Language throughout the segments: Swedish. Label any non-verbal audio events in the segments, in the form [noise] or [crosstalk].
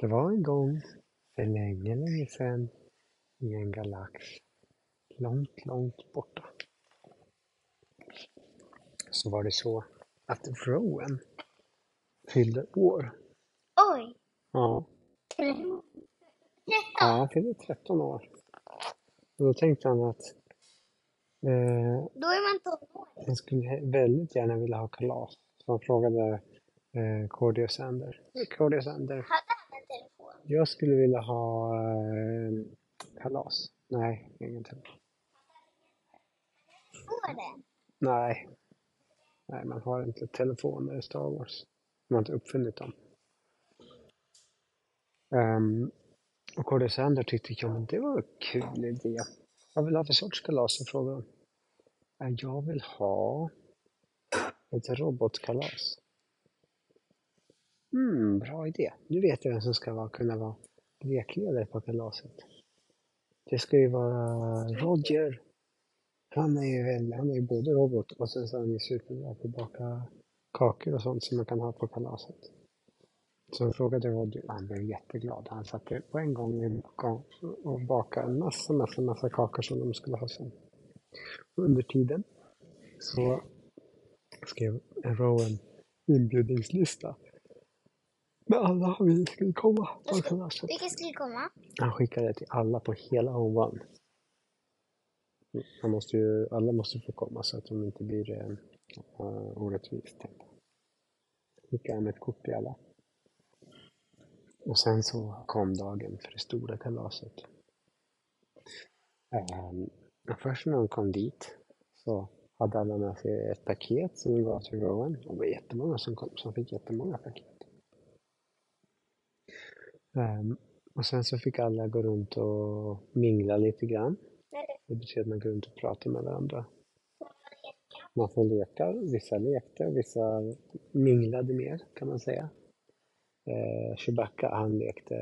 Det var en gång för länge, länge sedan i en galax långt, långt borta. Så var det så att Rowan fyllde år. Oj! Ja, Tretton. ja han fyllde 13 år. Och då tänkte han att eh, Då är man tonåring. han skulle väldigt gärna vilja ha kalas. Så han frågade eh, och Sander. Cordy och Sander, Hade? Jag skulle vilja ha eh, kalas. Nej, ingen telefon. Får den? Nej. Nej, man har inte telefoner i Star Wars. Man har inte uppfunnit dem. Um, och Cordy Sander tyckte, ja men det var en kul idé. Vad vill du ha för sorts kalas? Frågade hon. "Ja, Jag vill ha ett robotkalas. Mm, bra idé. Nu vet jag vem som ska vara, kunna vara lekledare på kalaset. Det ska ju vara Roger. Han är ju väl, han är ju både robot och sen så är han ju superbra på att baka kakor och sånt som man kan ha på kalaset. Så jag frågade Roger, han blev jätteglad. Han satte på en gång och bakade en massa, massa, massa kakor som de skulle ha sen. Under tiden så skrev Rowan inbjudningslista med alla vi skulle komma på kalaset. Vilka skulle komma? Han skickade det till alla på hela Home One. Han måste ju, alla måste få komma så att de inte blir eh, uh, orättvist. Skickade han ett kort till alla. Och sen så kom dagen för det stora kalaset. Um, först när de kom dit så hade alla med sig ett paket som de gav till Rowan. Det var jättemånga som kom, som fick jättemånga paket. Um, och sen så fick alla gå runt och mingla lite grann. Det betyder att man går runt och pratar med varandra. Man får leka, vissa lekte och vissa minglade mer kan man säga. Eh, Chewbacca han lekte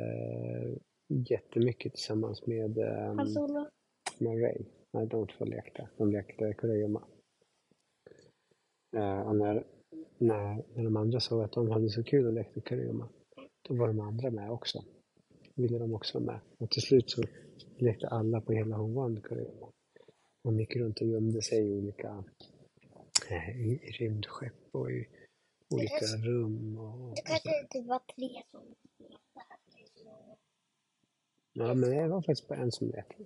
jättemycket tillsammans med, eh, med Ray. Nej, de två lekte. De lekte kurragömma. Eh, och när, när, när de andra såg att de hade så kul och lekte kurragömma, då var de andra med också. Ville de också vara med. Och till slut så lekte alla på hela kurragömma. De gick runt och gömde sig i olika eh, i, rymdskepp och i olika rum. Och, Det kanske typ var tre som Ja, men det var faktiskt bara en som lekte.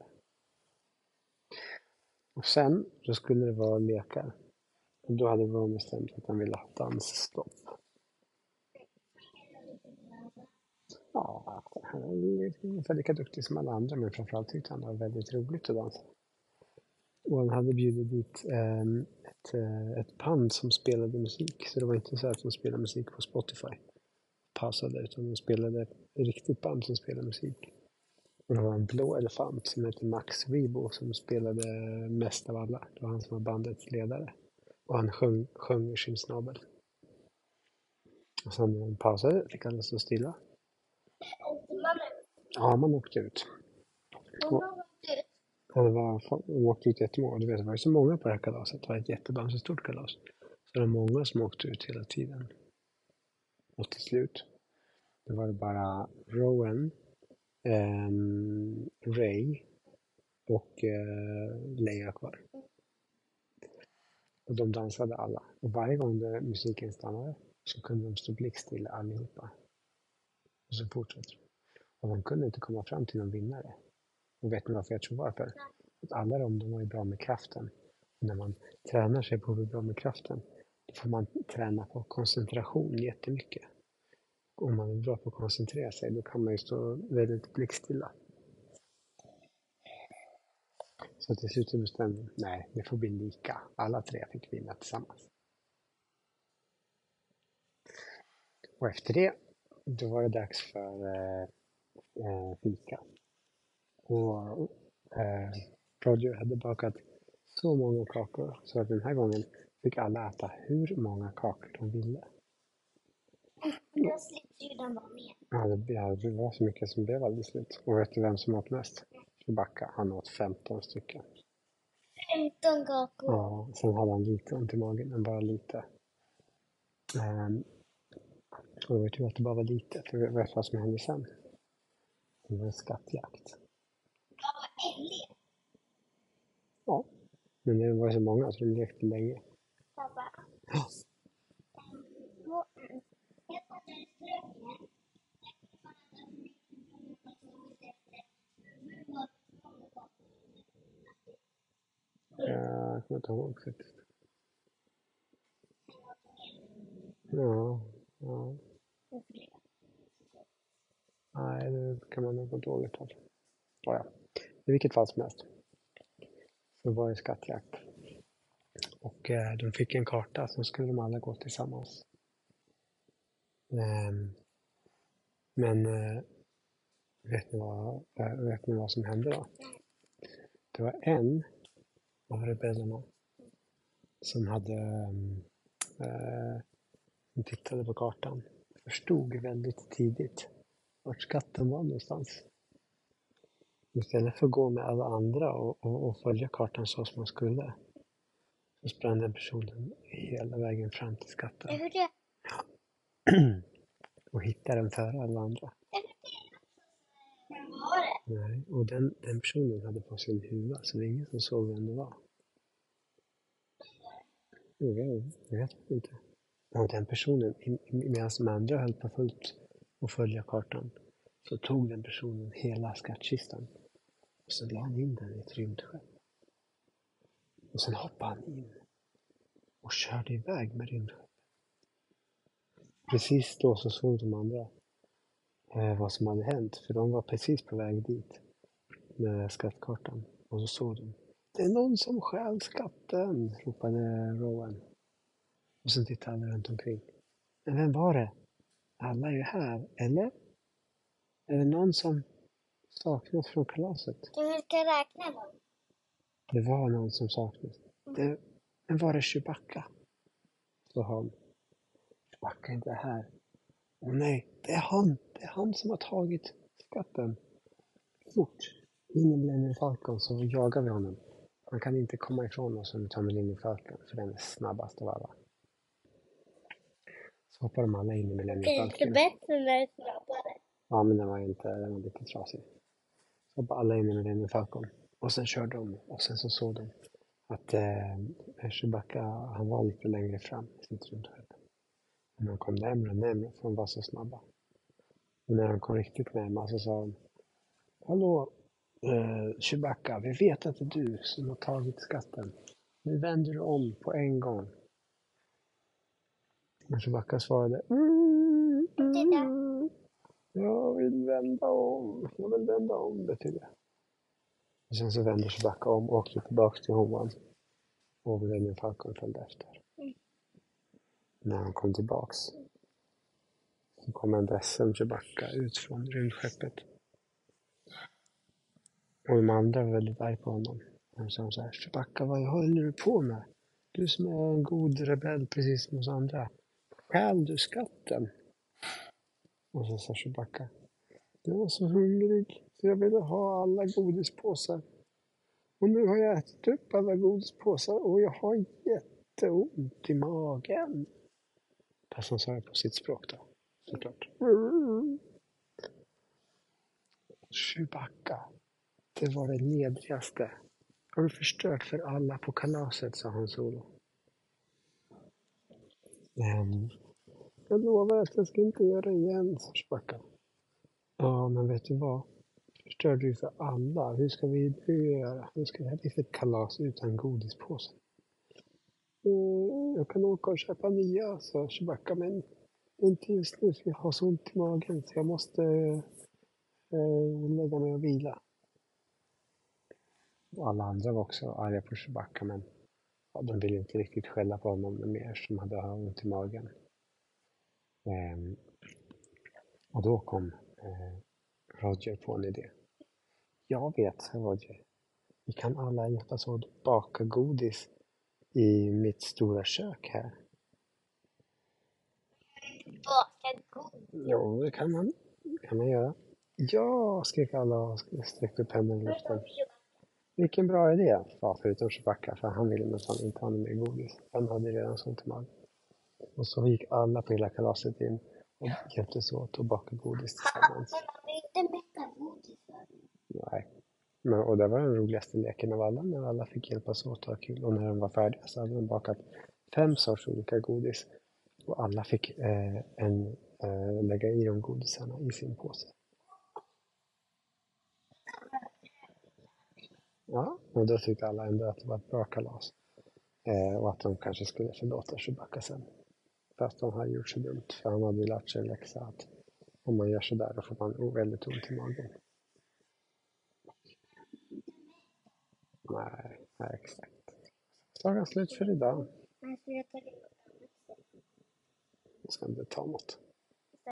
Och sen, då skulle det vara lekar. Och då hade Ron bestämt att han ville ha dansstopp. Ja, han är ungefär lika duktig som alla andra, men framförallt tyckte han det var väldigt roligt att dansa. Och han hade bjudit dit ehm, ett, eh, ett band som spelade musik, så det var inte så att de spelade musik på Spotify. Pausade, utan de spelade ett riktigt band som spelade musik. Och det var en blå elefant som hette Max Rebo som spelade mest av alla. Det var han som var bandets ledare. Och han sjöng, sjöng ur sin snabel. Och sen när de pausade fick alla stå stilla. Ja, man åkte ut. Och det var, de åkte ut jättemånga. Du vet, det var ju så många på det här kalaset. Det var ett jätteband, så stort kalas. Så det var många som åkte ut hela tiden. Och till slut, då var det bara Rowan, ehm, Ray och eh, Leia kvar. Och de dansade alla. Och varje gång musiken stannade så kunde de stå blickstilla allihopa. Och så fortsätter. Och de kunde inte komma fram till någon vinnare. Och vet ni varför jag tror varför? Att alla de, de var ju bra med kraften. Och när man tränar sig på att bli bra med kraften, då får man träna på koncentration jättemycket. Om man är bra på att koncentrera sig, då kan man ju stå väldigt blickstilla. Så till slut bestämde jag nej, det får bli lika. Alla tre fick vinna tillsammans. Och efter det, då var det dags för eh, eh, fika. Och eh, Roger hade bakat så många kakor så att den här gången fick alla äta hur många kakor de ville. Den vara med. Ja, det, var så mycket som blev alldeles slut. Och vet du vem som åt mest? Chewbacca. Han åt 15 stycken. 15 kakor. Ja, sen hade han lite ont i magen, men bara lite. Ehm, Och det var tur att det bara var lite, för vet du vad som hände sen? Det var en skattjakt. Ja. Men det var så många så de lekte länge. Pappa. Ja. Jag strömmen. Jag kommer inte ihåg faktiskt. Ja, ja. Nej, det kan man nog gå dåligt håll. Oh, ja. I vilket fall som helst. Så var det skattjakt. Och eh, de fick en karta, så skulle de alla gå tillsammans. Ehm, men eh, vet, ni vad, eh, vet ni vad som hände då? Det var en av rebellerna som hade ehm, eh, som tittade på kartan. Förstod väldigt tidigt vart skatten var någonstans. Istället för att gå med alla andra och, och, och följa kartan så som man skulle. Så sprang den personen hela vägen fram till skatten det? [clears throat] och hittade den före alla andra. Var? Nej, och den, den personen hade på sin huva så det är ingen som såg vem det var. Jag vet inte. Och den personen, medan de andra höll på fullt och följa kartan, så tog den personen hela skattkistan och så la han in den i ett rymdskepp. Och sen hoppade han in och körde iväg med rymdskeppet. Precis då så såg de andra eh, vad som hade hänt, för de var precis på väg dit med skattkartan. Och så såg de. Det är någon som stjäl skatten, ropade Rowan. Och sen tittade alla runt omkring. Men vem var det? Alla är ju här, eller? Är det någon som saknas från kalaset? Du ska räkna dem. Det var någon som saknas. Det, men var är Chewbacca? sa han. Chewbacca är inte här. Åh nej, det är han! Det är han som har tagit skatten. Fort! In i Millennium Falcon så jagar vi honom. Han kan inte komma ifrån oss om vi tar Millennium Falcon, för den är snabbast av alla. Så hoppar de alla in i Millennium Det är inte bättre när det är snabbare. Ja, men den var inte, den var lite trasig. Så hoppade alla in i Millennium Falcon. Och sen körde de och sen så såg de att eh, Chewbacca, han var lite längre fram i sitt rymdskepp. Men han kom närmare och närmare för de var så snabba. Och när han kom riktigt närmare så sa de Hallå eh, Chewbacca, vi vet att det är du som har tagit skatten. Nu vänder du om på en gång. Men Chewbacca svarade mm, mm, Jag vill vända om. Jag vill vända om, betyder det. Och sen så vände Chewbacca om och åkte tillbaks till hovan. Och Millennium Falcon följde efter. Mm. När han kom tillbaks så kom en ledsen Chewbacca ut från rymdskeppet. Och de andra var väldigt arga på honom. De sa så här, Chewbacca vad håller du på med? Du som är en god rebell precis som oss andra. Stjäl du skatten? Och så sa Chewbacca, jag var så hungrig så jag ville ha alla godispåsar. Och nu har jag ätit upp alla godispåsar och jag har jätteont i magen. Fast han sa det på sitt språk då, såklart. Chewbacca, det var det nedrigaste. Har du förstört för alla på kalaset, sa han Solo. Ehm, jag lovar att jag ska inte göra det igen, Chewbacca. Ja, men vet du vad? Förstörde du för alla? Hur ska vi nu göra? Hur ska det här bli för kalas utan godispåse? Mm, jag kan åka och köpa nya, sa Chewbacca, men inte just nu för jag har så ont i magen så jag måste eh, lägga mig och vila. Alla andra var också arga på Chewbacca, men ja, de ville inte riktigt skälla på honom mer som hade ont i magen. Ehm, och då kom eh, Roger på en idé. Jag vet, sa Roger. Vi kan alla hjälpas åt att baka godis i mitt stora kök här. Baka godis. Jo, det kan man, kan man göra. Ja, skrek alla och sträckte upp händerna i luften. Vilken bra idé, sa förutom Chewbacca, för han ville nästan inte ha mer godis. Han hade redan så ont i magen. Och så gick alla på hela kalaset in och hjälptes åt att baka godis tillsammans. Men man blir inte mätt av godis. Nej. Men, och det var den roligaste leken av alla, när alla fick hjälpas åt och ha kul. Och när de var färdiga så hade de bakat fem sorts olika godis. Och alla fick eh, en, eh, lägga i de godisarna i sin påse. Ja, och då tyckte alla ändå att det var ett bra kalas. Eh, och att de kanske skulle förlåta Chewbacca sen. Fast de hade gjort så dumt, för han hade ju lärt sig en läxa att om man gör sådär då får man väldigt ont i magen. Nej, nej exakt. Sagan slut för idag. Jag ska inte ta något.